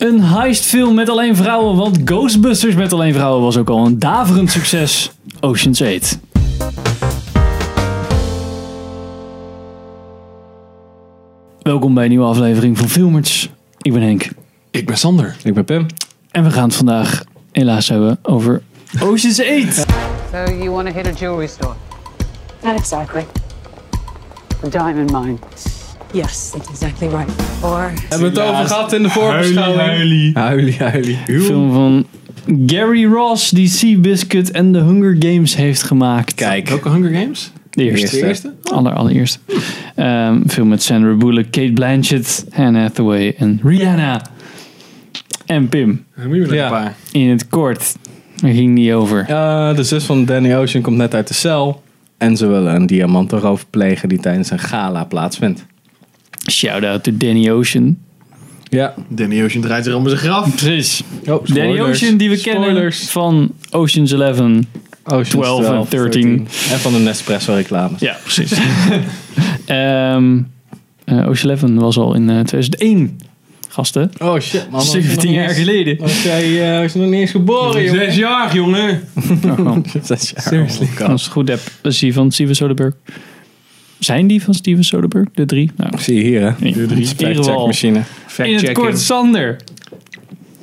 Een heistfilm met alleen vrouwen, want Ghostbusters met alleen vrouwen was ook al een daverend succes. Ocean's 8. Welkom bij een nieuwe aflevering van Filmers. Ik ben Henk. Ik ben Sander. Ik ben Pim. En we gaan het vandaag helaas hebben over Ocean's 8. So you want to hit a jewelry store? Not exactly. The diamond mine. Yes, that's exactly right. Or Hebben we het over gehad in de voorbeschouwing? Huilie. Huilie, huilie. Film van Gary Ross, die Seabiscuit en The Hunger Games heeft gemaakt. Kijk. Welke Hunger Games? De eerste. De eerste? Aller, allereerst. Ehm, film met Sandra Bullock, Kate Blanchett, Anne Hathaway en Rihanna. En Pim, Ja. een paar. in het kort. Daar ging niet over. Eh, de zus van Danny Ocean komt net uit de cel. En ze willen een diamantenroof plegen die tijdens een gala plaatsvindt. Shout-out to Danny Ocean. Ja. Danny Ocean draait zich om zijn graf. Precies. Oh, Danny Ocean, die we kennen Spoilers. van Ocean's 11. Ocean's 12 en 13. En van de Nespresso reclames. Ja, precies. Ehm eh, Ocean 11 was al in eh, 2001. Gasten. Oh shit man. was je 17 nog jaar geleden. Was jij eh, was nog niet eens geboren jongen? Zes jaar, jongen. Zes jaar. Seriously. Oh. Als het goed heb, is die van Steven Soderbergh. Zijn die van Steven Soderbergh? De drie? Nou, Zie je hier hè. ieder geval. Fact-check-machine. In het kort, Sander.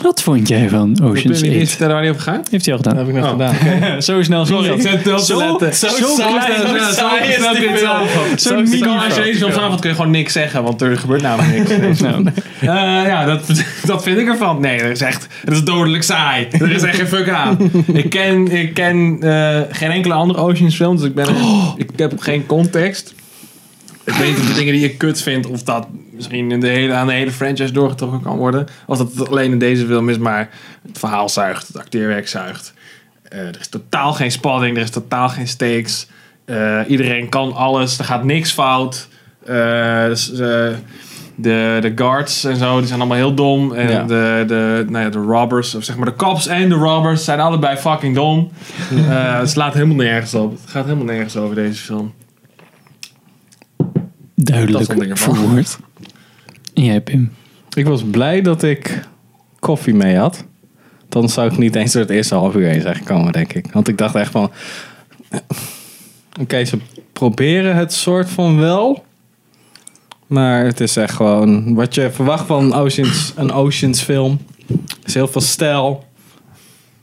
Wat vond jij van Kun Ocean's je niet eens 8? vertellen waar die over gaat? Heeft hij al Dat gedaan. heb ik net Oh. gedaan. Zo snel Sorry, ik te Zo- letten. zo Zo saai- zo zo saai is dit samenvatten. Zo'n Als je wil samenvatten kun je gewoon niks zeggen, want er gebeurt namelijk niks. Nou, Eh, ja, dat, dat vind ik ervan. Nee, er is echt, het is dodelijk saai. Er is echt geen fuck aan. Ik ken, ik ken eh, geen enkele andere Oceans film, dus ik, ben, ik heb geen context. Ik weet niet of de dingen die ik kut vind, of dat misschien in de hele, aan de hele franchise doorgetrokken kan worden. Of dat het alleen in deze film is, maar het verhaal zuigt, het acteerwerk zuigt. Eh, er is totaal geen spanning, er is totaal geen stakes. Eh, iedereen kan alles, er gaat niks fout. Dus, de, de guards en zo, die zijn allemaal heel dom. En Ja. de, de, nou ja, de robbers, of zeg maar de cops en de robbers zijn allebei fucking dom. Het slaat helemaal nergens op. Het gaat helemaal nergens over deze film. Duidelijk verwoord. En jij, Pim? Ik was blij dat ik koffie mee had. Dan zou ik niet eens door het eerste half uur heen zijn gekomen, denk ik. Want ik dacht echt van... Oké, ze proberen het soort van wel. Maar het is echt gewoon... Wat je verwacht van Oceans, een Oceans film. is heel veel stijl.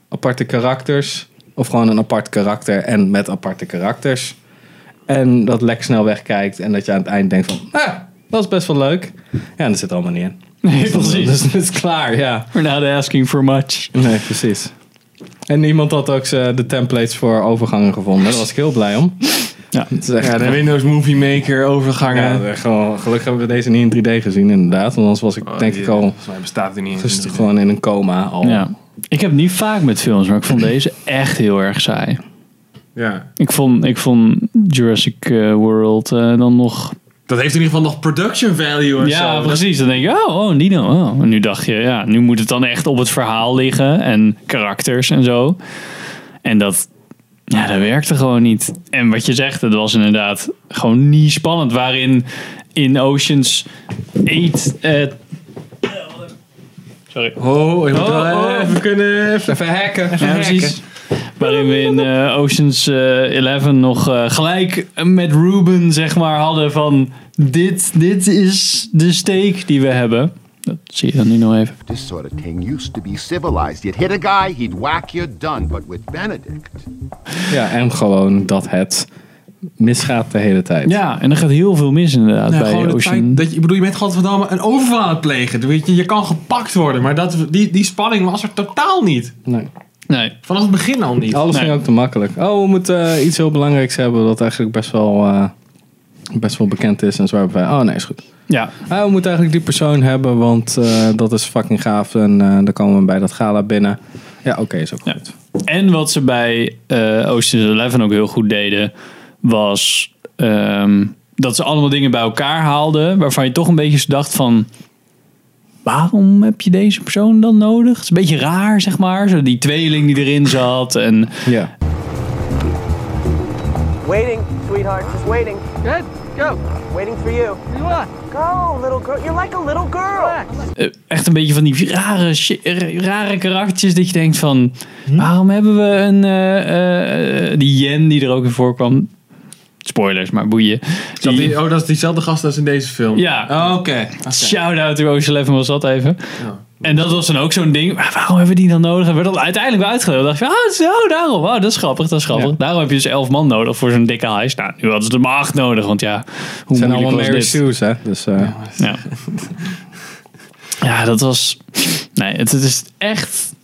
Aparte karakters. Of gewoon een apart karakter en met aparte karakters. En dat lek snel wegkijkt. En dat je aan het eind denkt van... Ah, dat is best wel leuk. Ja, en dat zit allemaal niet in. Nee, Dus het is klaar, ja. We're not asking for much. Nee, precies. En niemand had ook ze- de templates voor overgangen gevonden. Daar was ik heel blij om. Ja. Het is echt, Ja, de Windows Movie Maker overgangen. ja, gewoon, gelukkig hebben we deze niet in 3D gezien, inderdaad. Want anders was ik, denk ik, al Volgens mij bestaat het niet gisteren gewoon in een coma. Al. Ja. Ik heb niet vaak met films, maar ik vond deze echt heel erg saai. Ja. Ik vond, ik vond Jurassic eh, World eh, dan nog... Dat heeft in ieder geval nog production value en Ja, zo. precies. Dan denk je, oh, oh, een dino. Oh. En nu dacht je, ja, nu moet het dan echt op het verhaal liggen. En karakters en zo. En dat, ja, dat werkte gewoon niet. En wat je zegt, het was inderdaad gewoon niet spannend. Waarin in Oceans 8... eh, sorry. Oh, je moet Oh, wel oh. even kunnen... Even, Even hacken. Ja, precies. Waarin we in eh, Oceans eh 11 nog eh, gelijk met Ruben zeg maar hadden van dit, dit is de steek die we hebben. Dat zie je dan nu nog even. This sort of thing used to be civilized. You'd hit a guy, he'd whack you, done. But with Benedict, Ja, en gewoon dat het misgaat de hele tijd. Ja, en er gaat heel veel mis inderdaad bij gewoon Ocean. dat je, ik bedoel, je bent godverdamme een overval aan het plegen. Weet je, je kan gepakt worden, maar dat, die, die spanning was er totaal niet. Nee. Nee. Vanaf het begin al niet. Alles Nee. ging ook te makkelijk. Oh, we moeten eh, iets heel belangrijks hebben dat eigenlijk best wel, eh, best wel bekend is. En zo hebben wij, oh nee, is goed. Ja, Ah, we moeten eigenlijk die persoon hebben, want eh, dat is fucking gaaf. En eh, dan komen we bij dat gala binnen. Ja, oké, is ook Ja. goed. En wat ze bij eh Ocean's 11 ook heel goed deden, was ehm, dat ze allemaal dingen bij elkaar haalden, waarvan je toch een beetje dacht van, waarom heb je deze persoon dan nodig? Het is een beetje raar, zeg maar. Zo die tweeling die erin zat en Ja. Waiting, sweetheart, just waiting. Good. Go. Waiting for you. You want? Go, little girl. You're like a little girl. Eh, echt een beetje van die rare, rare karaktertjes dat je denkt van... Waarom hebben we een... eh, eh, eh, die Jen die er ook in voorkwam. Spoilers, maar boeien. Dat Die- die, oh, dat is diezelfde gast als in deze film. Ja. Oh, Oké. Oké. Shout-out to Ocean Eleven was dat even. Ja. En dat was dan ook zo'n ding. Maar waarom hebben we die dan nodig? En werd dat uiteindelijk wel uitgelegd. dacht je, oh, zo, daarom. Oh, dat is grappig, dat is grappig. Daarom heb je dus elf man nodig voor zo'n dikke heist. Nou, nu hadden ze er maar acht nodig. Want ja, hoe Het zijn allemaal Mary? Sue's, hè? Dus, eh, Ja. ja, dat was... Nee, het, het is echt...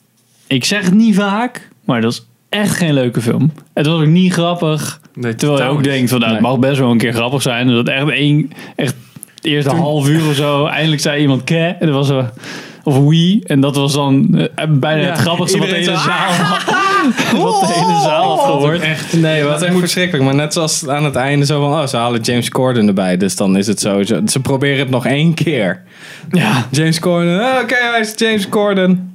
Ik zeg het niet vaak, maar dat is echt geen leuke film. Het was ook niet grappig. Nee, Terwijl je ook niet. denkt van, nou, het Nee. mag best wel een keer grappig zijn. Dus dat echt één... Echt het eerste half uur of zo, eindelijk zei iemand ke. En dat was zo... Of wie. En dat was dan eh, bijna het grappigste wat de hele zaal had. wat de hele zaal had gehoord. Echt. Nee, wat echt verschrikkelijk. Maar net zoals aan het einde zo van... Oh, ze halen James Corden erbij. Dus dan is het zo... zo- Ze proberen het nog één keer. Ja. James Corden. oh, Oké, hij is James Corden.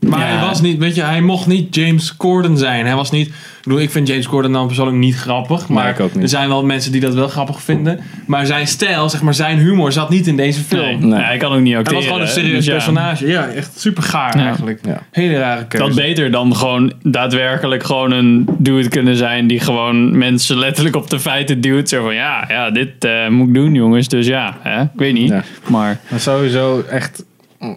Maar Ja. hij was niet, weet je, hij mocht niet James Corden zijn. Hij was niet, ik bedoel, ik vind James Corden dan persoonlijk niet grappig. Maar ik ook niet. er zijn wel mensen die dat wel grappig vinden. Maar zijn stijl, zeg maar, zijn humor zat niet in deze film. Nee, Nee. hij kan ook niet Hij acteren. was gewoon een serieus Dus ja. personage. Ja, echt super gaar Ja. eigenlijk. Ja. Hele rare keuze. Dat beter dan gewoon daadwerkelijk gewoon een dude kunnen zijn die gewoon mensen letterlijk op de feiten duwt. Zo van ja, ja dit eh, moet ik doen jongens. Dus ja, hè? ik weet niet. Ja. Maar Maar sowieso echt...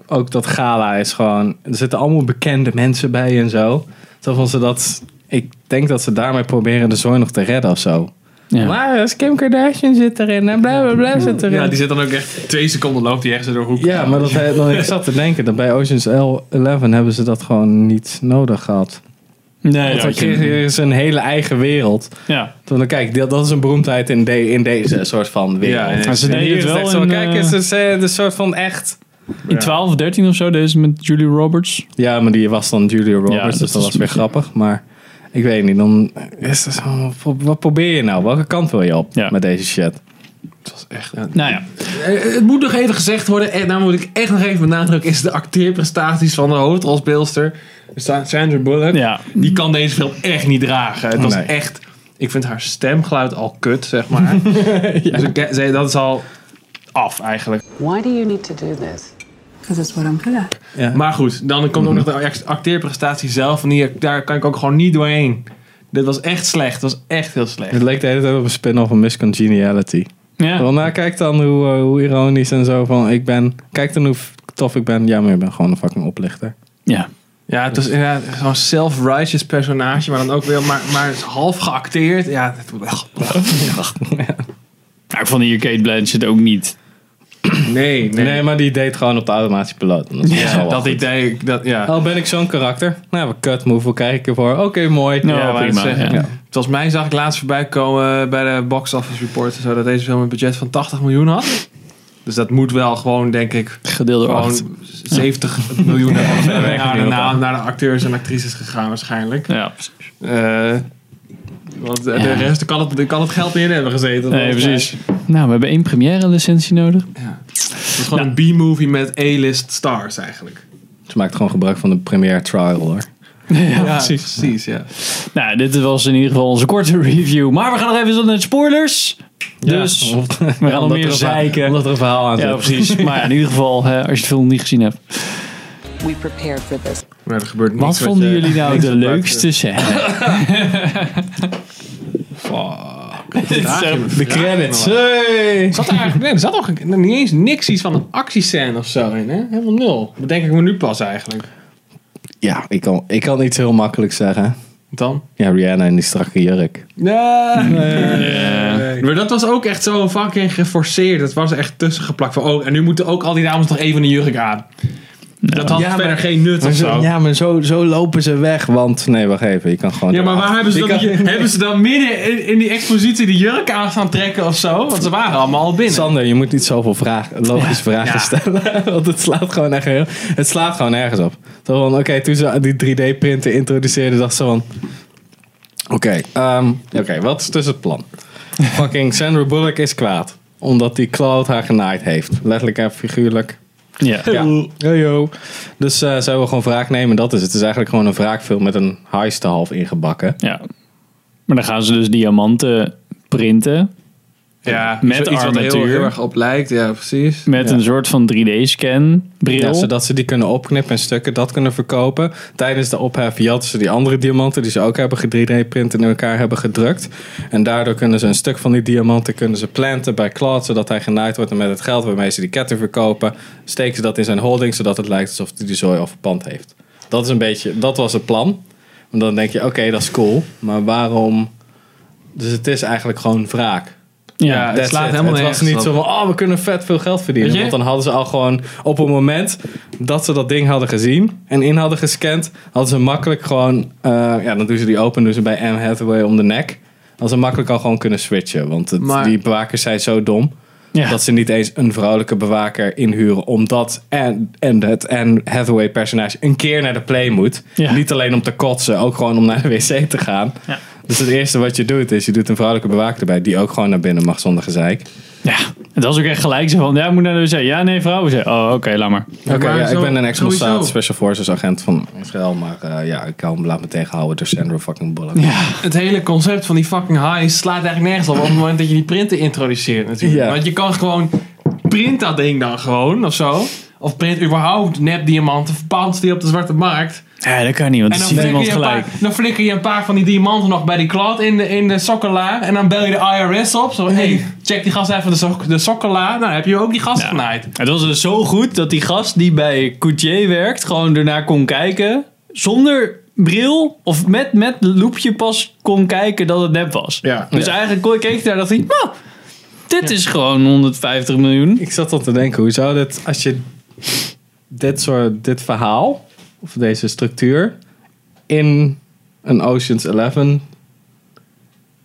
Ook dat gala is gewoon... Er zitten allemaal bekende mensen bij en zo. Zo van ze dat... Ik denk dat ze daarmee proberen de zooi nog te redden of zo. ja. Maar dus Kim Kardashian zit erin en bla bla bla zit erin. Ja, die zit dan ook echt twee seconden loopt die ergens door hoek. Ja, maar dat, hij- dan, ik zat te denken dat bij Ocean's 11 hebben ze dat gewoon niet nodig gehad. nee, Want dan dat je- kregen ze een hele eigen wereld. ja. Toen dan kijk, dat dat is een beroemdheid in, de, in deze soort van wereld. Ja, ze En deden het is wel zo, kijk, eh, is het eh, de soort van echt. In 12 of 13 of zo, deze met Julie Roberts. Ja, maar die was dan Julia Roberts, dat dus dat was weer grappig. Maar ik weet niet, dan is het zo, wat- probeer je nou? Welke kant wil je op Ja. met deze shit? Dat was echt... ja. Nou ja, Eh, Het moet nog even gezegd worden, en daar moet ik echt nog even benadrukken, is de acteerprestaties van de hoofdrolspeelster, Sa- Sandra Bullock. Ja. Die kan deze film echt niet dragen. Het was Nee. echt, ik vind haar stemgeluid al kut, zeg maar. Dus ik, dat is al af eigenlijk. Why do you need to do this? Because it's what I'm good at. Maar goed, dan komt ook nog de act- acteerprestatie zelf. En die, daar kan ik ook gewoon niet doorheen. Dit was echt slecht. Het was echt heel slecht. Het leek de hele tijd op een spin-off van Miss Congeniality. ja. Want nou, kijk dan hoe, eh, hoe ironisch en zo van ik ben. Kijk dan hoe tof ik ben. Ja, maar ik ben gewoon een fucking oplichter. ja. Ja, het was inderdaad zo'n self-righteous personage. Maar dan ook weer maar, maar half geacteerd. Ja, het, Nou, ik vond hier Kate Blanchett ook niet. nee, nee. Nee, maar die deed gewoon op de automatische piloot. Dat, Ja, dat idee, dat, ja. Oh, ben ik zo'n karakter? Nou, we cut move, hoe krijg ik ervoor? Oké, mooi. Ja, Ja, maar prima. het eh, ja. Volgens mij zag ik laatst voorbij komen bij de box office report zo dat deze film een budget van 80 miljoen had. Dus dat moet wel gewoon, denk ik, Gedeeld door acht. gewoon 70 miljoen naar, naar de acteurs en actrices gegaan waarschijnlijk. Ja, precies. Eh, want eh, de Ja. rest kan het, kan het geld niet in hebben gezeten. Nee, precies. Nou, we hebben één première licentie nodig. Het is gewoon een B-movie met A-list stars eigenlijk. Ze maakt gewoon gebruik van de premiere trial hoor. Ja, precies. precies ja. Nou, dit was in ieder geval onze korte review. Maar we gaan nog even zo naar de spoilers. Dus Ja, we gaan nog omdat meer er een verhaal- zeiken. Omdat er een verhaal aan Ja, precies. Maar ja, in ieder geval, hè, als je de film niet gezien hebt. We prepared for this. Maar er gebeurt niks Wat wat vonden je- jullie nou de leukste scène? De credits. Er Hey. zat er eigenlijk nee, er zat ook niet eens niks iets van een actiescène of zo in, hè? Helemaal nul. Dat denk ik me nu pas eigenlijk. Ja, ik kan, ik kan iets heel makkelijk zeggen. Dan? Ja, Rihanna in die strakke jurk. Ja. Maar dat was ook echt zo fucking geforceerd. Dat was echt tussen geplakt van, oh, en nu moeten ook al die dames nog even een jurk aan. Dat had Ja, verder maar- geen nut of zo, zo. ja, maar zo, zo lopen ze weg. Want, nee, wacht even. Je kan gewoon... Ja, maar waar hebben ze, dan, kan- hebben ze dan midden in, in die expositie die jurk aan gaan trekken of zo? Want ze waren allemaal al binnen. Sander, je moet niet zoveel vragen, logische vragen Ja. stellen. Want het slaat gewoon echt heel, Het slaat gewoon ergens op. Oké, toen ze die 3D-printer introduceerden, dacht ze van... Oké, ehm, oké, wat is dus het plan? Fucking Sandra Bullock is kwaad. Omdat die Cloud haar genaaid heeft. Letterlijk en figuurlijk. Ja. Yo. Dus eh zij wil gewoon wraak nemen. Dat is het. Het is eigenlijk gewoon een wraakfilm met een heist half ingebakken. ja. Maar dan gaan ze dus diamanten printen. Ja, Met iets wat er heel, heel erg op lijkt. Ja, precies. Met Ja. een soort van 3D-scan bril. Ja, zodat ze die kunnen opknippen en stukken dat kunnen verkopen. Tijdens de ophef jatten ze die andere diamanten die ze ook hebben 3D-print in elkaar hebben gedrukt. En daardoor kunnen ze een stuk van die diamanten kunnen ze planten bij Claude, zodat hij genaaid wordt. En met het geld waarmee ze die ketting verkopen, steken ze dat in zijn holding, zodat het lijkt alsof hij die zooi al verpand heeft. Dat is een beetje, dat was het plan. En dan denk je, oké, dat is cool. Maar waarom... Dus het is eigenlijk gewoon wraak. Ja, het slaat it. helemaal Het was niet op. zo van, oh, we kunnen vet veel geld verdienen. Want dan hadden ze al gewoon op het moment dat ze dat ding hadden gezien en in hadden gescand, hadden ze makkelijk gewoon, eh, ja, dan doen ze die open, doen ze bij Anne Hathaway om de nek. Hadden ze makkelijk al gewoon kunnen switchen. Want het, Maar- die bewakers zijn zo dom. Ja. Dat ze niet eens een vrouwelijke bewaker inhuren. Omdat en, en het Anne Hathaway personage een keer naar de play moet. Ja. Niet alleen om te kotsen, ook gewoon om naar de wc te gaan. Ja. Dus het eerste wat je doet is je doet een vrouwelijke bewaker erbij. Die ook gewoon naar binnen mag zonder gezeik. Ja, het was ook echt gelijk zo van, ja, moet naar de wc. Ja, nee, vrouw. Zei, oh, oké, laat maar. Oké, ja, ik ben een ex-Mossad. Special Forces agent van Israël. Maar eh, ja, ik hou me laat me tegenhouden door Sandra fucking Bullock. Ja, Het hele concept van die fucking highs slaat eigenlijk nergens op op het moment dat je die printer introduceert natuurlijk. Ja. Want je kan gewoon print dat ding dan gewoon of zo. Of print überhaupt nepdiamanten, verpand die op de zwarte markt. Ja dat kan niet, want dan dan ziet iemand gelijk. paar, dan flikker je een paar van die diamanten nog bij die klad in de, in de sokkelaar. En dan bel je de IRS op. Zo, hey, check die gast even de, sok, de sokkelaar. Nou, dan heb je ook die gast Ja. genaaid. Het was dus zo goed dat die gast die bij Coutier werkt, gewoon ernaar kon kijken. Zonder bril of met, met loepje pas kon kijken dat het nep was. Ja. Dus eigenlijk kon- keek hij daar en dacht hij, nou, dit is gewoon 150 miljoen. Ik zat al te denken, hoe zou dit, als je dit soort, dit verhaal, of deze structuur, in een Ocean's 11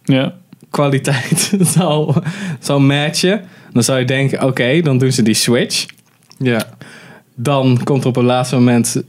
Ja. kwaliteit zou, zou matchen, dan zou je denken, oké, dan doen ze die switch. Ja. Dan komt er op een laatste moment,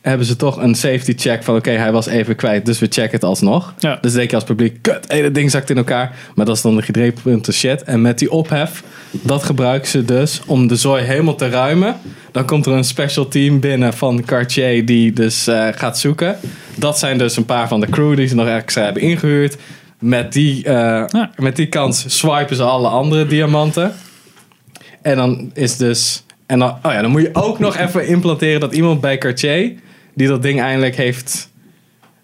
hebben ze toch een safety check van, oké, hij was even kwijt, dus we checken het alsnog. Ja. Dus denk je als publiek, kut, dat ding zakt in elkaar. Maar dat is dan de gedreven shit. En met die ophef, dat gebruiken ze dus om de zooi helemaal te ruimen. Dan komt er een special team binnen van Cartier die dus eh, gaat zoeken. Dat zijn dus een paar van de crew die ze nog extra hebben ingehuurd. Met die, eh, Ja. met die kans swipen ze alle andere diamanten. En dan is dus... En dan, oh ja, dan moet je ook nog even implanteren dat iemand bij Cartier... die dat ding eindelijk heeft...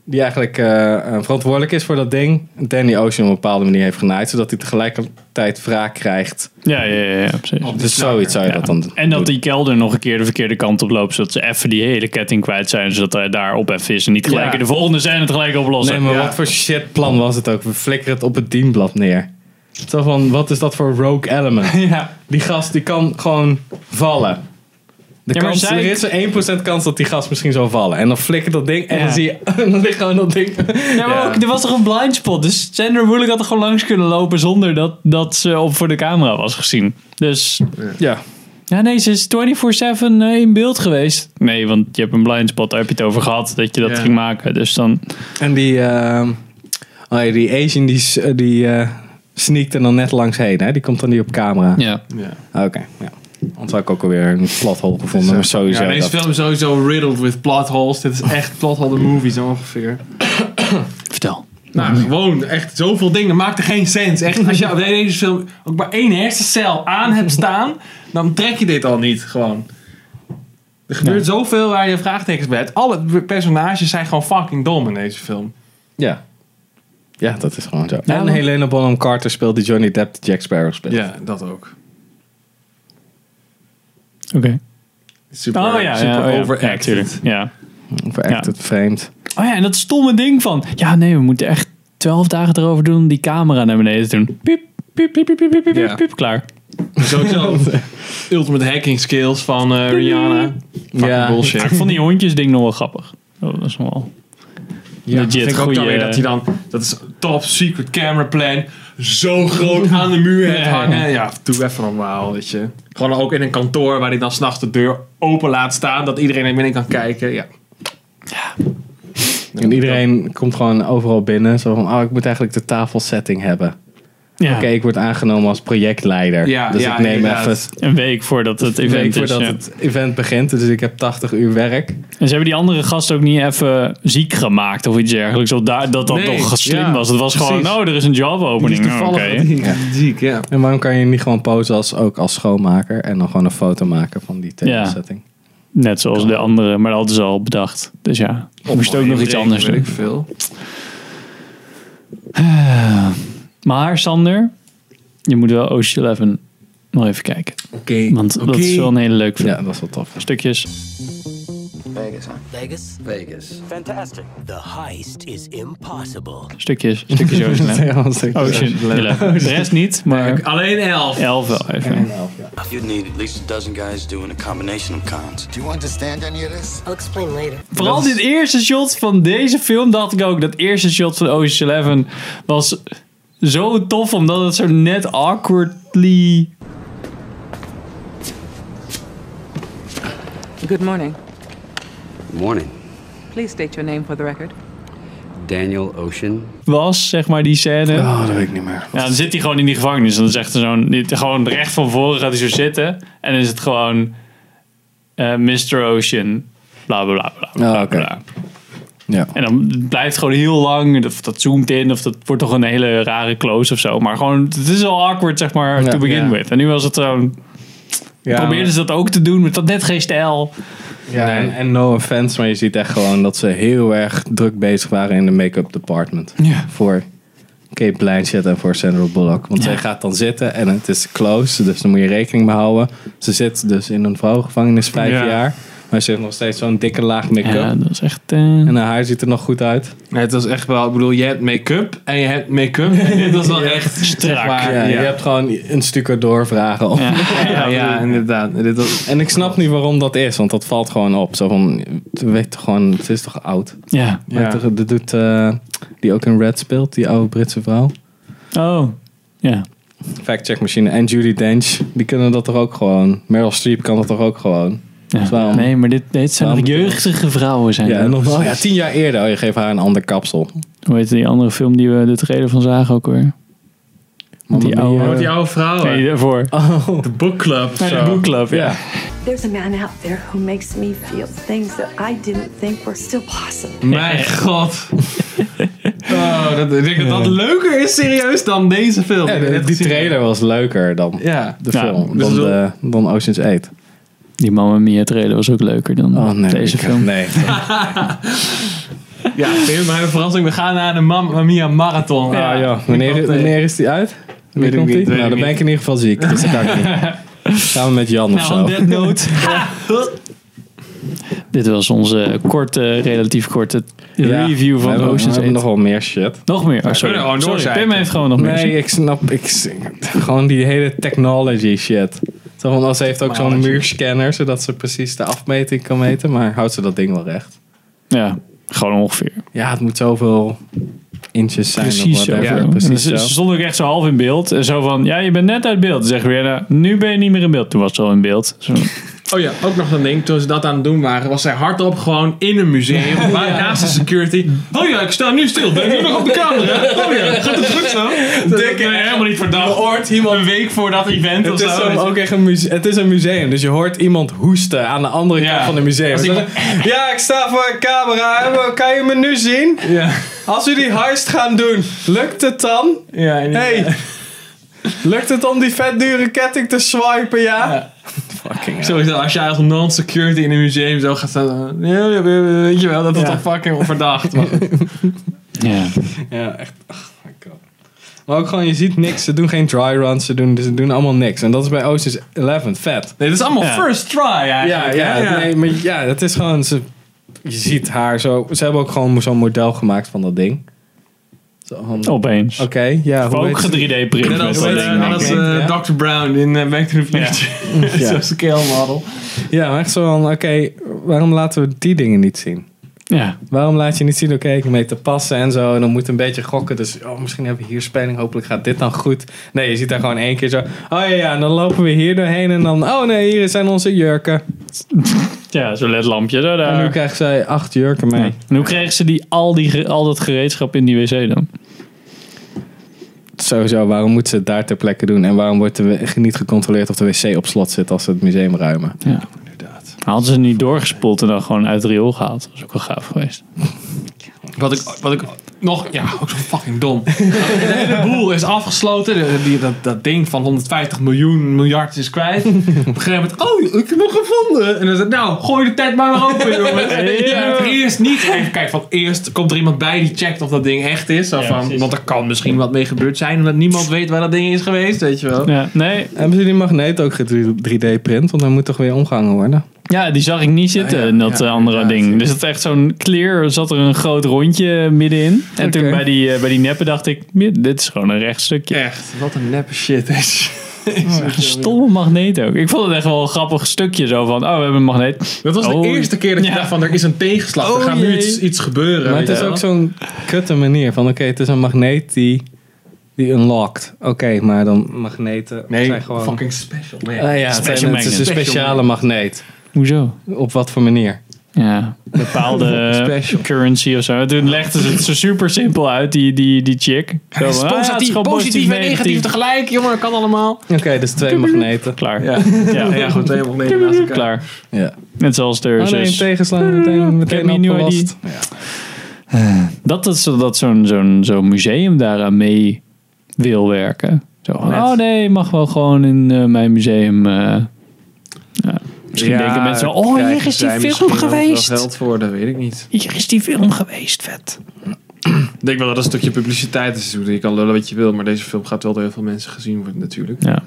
die eigenlijk eh, eh, verantwoordelijk is voor dat ding... Danny Ocean op een bepaalde manier heeft genaaid... zodat hij tegelijkertijd wraak krijgt. Ja, ja, ja, ja, precies. Dus zoiets zou je Ja. dat dan En dat doen. die kelder nog een keer de verkeerde kant op loopt, zodat ze even die hele ketting kwijt zijn, zodat hij daar op even is en niet gelijk Ja. in de volgende scène het gelijk oplossen. Nee, maar Ja. wat voor shit plan was het ook? We flikkeren het op het dienblad neer. Zo van, wat is dat voor rogue element? Ja. Die gast die kan gewoon vallen. De Ja, maar kans, zij- Er is een 1% kans dat die gast misschien zou vallen. En dan flikkert dat ding en Ja. dan zie je... dan ligt gewoon dat ding... Ja, maar ook, er was toch een blind spot. Dus Sandra Bullock had er gewoon langs kunnen lopen zonder dat, dat ze op voor de camera was gezien. Dus Ja. ja, nee, ze is 24-7 eh, in beeld geweest. Nee, want je hebt een blind spot, daar heb je het over gehad, dat je dat Ja. ging maken. Dus dan, En die... ehm, oh ja, die Asian die, s- die eh, sneakt er dan net langs heen. Hè? Die komt dan niet op camera. ja. ja. Oké, ja. Had ik ook alweer een plothole gevonden. Maar sowieso... Ja, deze dat- film is sowieso riddled with plot holes. Dit is echt plot hole the movie zo ongeveer. Vertel. Nou, gewoon echt zoveel dingen maakt er geen sens. Echt, als je op deze film ook maar één hersencel aan hebt staan, dan trek je dit al niet gewoon. Er gebeurt zoveel waar je vraagtekens bij hebt. Alle personages zijn gewoon fucking dom in deze film. Ja. Ja, dat is gewoon zo. Ja, en Helena Bonham Carter speelt die Johnny Depp die Jack Sparrow speelt. Ja, dat ook. Oké. Super, Oh ja, super ja, oh, ja. overacted. Ja. Overacted, vreemd. Oh ja, en dat stomme ding van, ja nee, we moeten echt 12 dagen erover doen om die camera naar beneden te doen. Piep, piep, piep, piep, piep, piep, piep, piep, klaar. Sowieso. Ultimate hacking skills van eh, Rihanna. Fucking Ja. bullshit. Ik vond die hondjes ding nog wel grappig. Oh, dat is wel... Ja, Legit vind ik ook dan goeie- weer dat hij dan, dat is top secret camera plan, zo groot aan de muur Ja. hangen. Ja, doe even normaal, weet je. Gewoon ook in een kantoor waar hij dan s'nachts de deur open laat staan, dat iedereen er binnen kan kijken. Ja. En iedereen komt gewoon overal binnen. Zo van, oh, ik moet eigenlijk de tafelsetting hebben. Ja. Oké, ik word aangenomen als projectleider. Ja, dus ja, ik neem inderdaad. even Een week voordat het een event week is. voordat ja. het event begint. Dus ik heb 80 uur werk. En ze hebben die andere gast ook niet even ziek gemaakt of iets dergelijks. Of daar, dat dat Nee, nog slim ja, was. Het was gewoon, nou, er is een job Die is opening. Toevallig Oké. die- ziek, ja. En waarom kan je niet gewoon posen als, ook als schoonmaker en dan gewoon een foto maken van die table-setting? Net zoals de andere, maar dat hadden ze al bedacht. Dus ja, moest ook nog iets anders Weet doen. ik veel. Maar Sander, je moet wel Ocean Eleven nog even kijken. Oké. Want dat is wel een hele leuke film. Ja, dat is wel tof. Stukjes. Vegas, huh? Vegas? Vegas. Fantastic. The heist is impossible. Stukjes. Stukjes Ocean Eleven. Ja, dat is- Ocean Eleven. De rest niet, maar Alleen elf. elf wel even. You'd need at least a dozen guys doing a combination of cons. Do you understand any of this? I'll explain later. Vooral dit eerste shot van deze film dacht ik ook. Dat eerste shot van Ocean Eleven was zo tof. Omdat het zo net awkwardly... Good morning. Morning. Please state your name for the record. Daniel Ocean. was, zeg maar, die scène. Oh, dat weet ik niet meer. Ja, dan zit hij gewoon in die gevangenis. En dan zegt hij zo'n... Gewoon recht van voren gaat hij zo zitten. En dan is het gewoon... eh Mr. Ocean. Bla, bla, bla, bla, bla, Ah, bla. Ja. En dan blijft het gewoon heel lang. Of dat zoomt in. Of dat wordt toch een hele rare close of zo. Maar gewoon... Het is al awkward, zeg maar, Ja, to begin ja. with. En nu was het zo'n... Ja, probeerden ze dat ook te doen. Met dat net geen stijl. Ja, en, en no offense, maar je ziet echt gewoon dat ze heel erg druk bezig waren in de make-up department. Ja. Voor Kate Blanchett en voor Sandra Bullock. Want zij gaat dan zitten en het is close, dus daar moet je rekening mee houden. Ze zit dus in een vrouwengevangenis vijf Ja. jaar. Maar ze heeft nog steeds zo'n dikke laag make-up. Ja, dat is echt... eh, En haar haar ziet er nog goed uit. Nee, het was echt wel, ik bedoel, je hebt make-up en je hebt make-up. En dit was wel echt Strak. Maar, Ja, ja, Je hebt gewoon een stuk doorvragen. Op. ja, ja, inderdaad. Dit was, En ik snap niet waarom dat is, want dat valt gewoon op. Zo van, weet toch gewoon, het is toch oud. Ja. Ja. Weet toch, Dat doet eh, die ook in Red speelt, die oude Britse vrouw. Oh. Ja. Fact check machine en Judy Dench, die kunnen dat toch ook gewoon. Meryl Streep kan dat toch ook gewoon. Ja. Waarom- Nee, maar dit, dit zijn nog jeugdige vrouwen. Zijn Ja, nog wel, ja, tien jaar eerder, oh, je geeft haar een ander kapsel. Hoe heet die andere film die we de trailer van zagen ook weer? Die oude- oh, die oude vrouw. Nee, daarvoor. Oh, De bookclub. of Nee, de zo. boekclub, ja. There's a man out there who makes me feel things that I didn't think were still possible. Mijn god. Oh, dat, ik denk dat dat leuker is serieus dan deze film. Ja, die gezien. trailer was leuker dan Ja. de Ja, film, dus dan, wel- de, dan Ocean's 8. Die Mamma Mia trailer was ook leuker dan Oh nee, deze film. Nee. Ja, vind je mijn verrassing? We gaan naar de Mamma Mia Marathon. Ja, ja. Wanneer, wanneer is die uit? Wanneer ik komt niet, die? weet Nou, dan ben ik in ieder geval ziek. Dus dat kan ik niet. Samen met Jan of Nou, on zo. that note. Dit was onze korte, relatief korte Ja, review van hebben, Ocean's hebben 8. nog wel meer shit. Nog meer? Oh, sorry. gewoon sorry. Pim heeft gewoon nog meer. Nee, ik snap. Ik, gewoon die hele technology shit. Als ze heeft ook zo'n muurscanner, zodat ze precies de afmeting kan meten. Maar houdt ze dat ding wel recht? Ja, gewoon ongeveer. Ja, het moet zoveel inches zijn. Precies of zo. Ja. Precies Ze, zo. ze stonden ook echt zo half in beeld. En zo van, ja, je bent net uit beeld. Dan zeggen we, ja, nu ben je niet meer in beeld. Toen was het al in beeld. Zo. Oh ja, ook nog een ding. Toen ze dat aan het doen waren, was zij hardop gewoon in een museum. waar- Naast de security. Oh ja, ik sta nu stil. Ben ik nu nog op de camera? Oh ja, gaat het goed zo? Dik, nee, helemaal niet verdacht. hoort iemand Een week voor dat event of Het is, zo. zo, ook echt een muse- het is een museum, dus je hoort iemand hoesten aan de andere Ja. kant van het museum. Ja, ik sta voor een camera. Kan je me nu zien? Ja. Als we die heist gaan doen, lukt het dan? Ja, Hey, lukt het om die vet dure ketting te swipen, ja? Fucking. Sowieso, als jij als non-security in een museum zo gaat staan. Ja, ja, ja, weet je wel, dat is Ja. toch fucking verdacht. Maar. Ja. Ja, echt. Oh my god. Maar ook gewoon, je ziet niks. Ze doen geen dry runs, ze doen, ze doen allemaal niks. En dat is bij Ocean's 11 vet. Nee, dit is allemaal Ja. first try Ja, eigenlijk. ja, hè? Nee, maar ja, het is gewoon, ze, je ziet haar zo. Ze hebben ook gewoon zo'n model gemaakt van dat ding. Opeens. Oké, ja. Of hoe ook heet ze? 3D print. Net als, als eh, ja. Dr. Brown in eh, Back to the Future. Ja. Zo'n scale model. Ja, maar echt zo van, oké, waarom laten we die dingen niet zien? Ja. Waarom laat je niet zien, oké, ik mee te passen en zo. En dan moet een beetje gokken. Dus oh, misschien hebben we hier speling. Hopelijk gaat dit dan goed. Nee, je ziet daar gewoon één keer zo. Oh ja, ja, en dan lopen we hier doorheen. En dan, oh nee, hier zijn onze jurken. Ja, zo'n ledlampje. Zo En nu daar. krijgt zij acht jurken mee. En hoe kregen ze die, al, die, al dat gereedschap in die wc dan? Sowieso, waarom moeten ze het daar ter plekke doen? En waarom wordt er niet gecontroleerd of de wc op slot zit als ze het museum ruimen? Ja. Hadden ze het niet doorgespoeld en dan gewoon uit het riool gehaald. Dat was ook wel gaaf geweest. Wat ik, wat ik nog, ja, ook zo fucking dom. De hele boel is afgesloten. De- die, dat, dat ding van 150 miljoen miljard is kwijt. Op een gegeven moment, oh, ik heb hem nog gevonden. En dan zegt, nou, gooi de tent maar weer open, jongen. Ja. Eerst niet even kijken van, eerst komt er iemand bij die checkt of dat ding echt is. Van, want er kan misschien wat mee gebeurd zijn, omdat niemand weet waar dat ding is geweest, weet je wel. Ja, nee. Hebben ze die magneet ook 3D-print? Want hij moet toch weer omgehangen worden? Ja, die zag ik niet zitten Ja, ja, in dat ja, eh, andere ding. ja. Dus het echt zo'n clear, zat er een groot rondje middenin. En toen bij die, eh, bij die neppen dacht ik, "Ja, dit is gewoon een recht stukje. Echt, wat een neppe shit is. Een stomme magneet ook. Ik vond het echt wel een grappig stukje zo van, oh, we hebben een magneet. Dat was de Oh, eerste keer dat je ja. dacht van, er is een tegenslag. Oh, er gaat nu iets, iets gebeuren. Maar het is ook zo'n kutte manier van, oké, het is een magneet die, die unlockt. Oké, maar dan magneten Nee, zijn gewoon... fucking special. Nee. Ah ja, het, Special zijn- het is een speciale magneet. Hoezo? Op wat voor manier? Ja, bepaalde currency of zo. Toen legde ze het zo super simpel uit, die, die, die chick. Zo is ah, het is positief, positief en negatief tegelijk, jongen. Kan allemaal. Oké, dus twee magneten. Klaar. Ja, ja, ja gewoon twee magneten naast elkaar. Klaar. Ja. Net zoals de Oh nee, tegenslaan meteen, meteen me new opgelost. Dat, dat, zo- dat zo'n zo'n zo'n museum daaraan mee wil werken. Zo, oh nee, mag wel gewoon in eh, mijn museum. eh, ja. Misschien denken mensen, wel, oh hier is die film geweest. geld voor, dat weet ik niet. Hier is die film geweest, vet. Ik denk wel dat het een stukje publiciteit is. Je kan lullen wat je wil, maar deze film gaat wel door heel veel mensen gezien worden natuurlijk. Ja,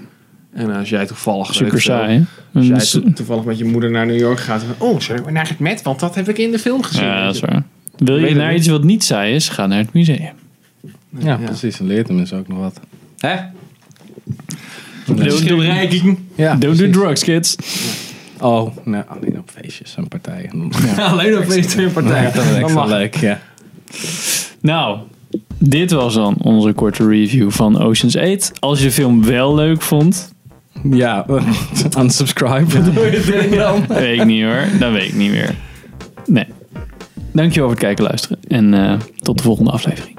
En als jij toevallig... super saai. hè? Als jij to- toevallig met je moeder naar New York gaat. en, Oh, zullen we naar het Met? Want dat heb ik in de film gezien. Ja, dat is waar. Wil je naar iets wat niet saai is, ga naar het museum. Ja, precies. Dan leert hem dus ook nog wat. Hè? Don't do, Ja, don't do drugs, kids. Oh, nou, alleen op feestjes en partijen. Alleen op deze partij. Ja, dat is wel leuk, ja. Nou, dit was dan onze korte review van Ocean's 8. Als je de film wel leuk vond, Ja, unsubscribe. Dit dan? weet ik niet hoor. Dat weet ik niet meer. Nee. Dankjewel voor het kijken en luisteren. En eh, tot de volgende aflevering.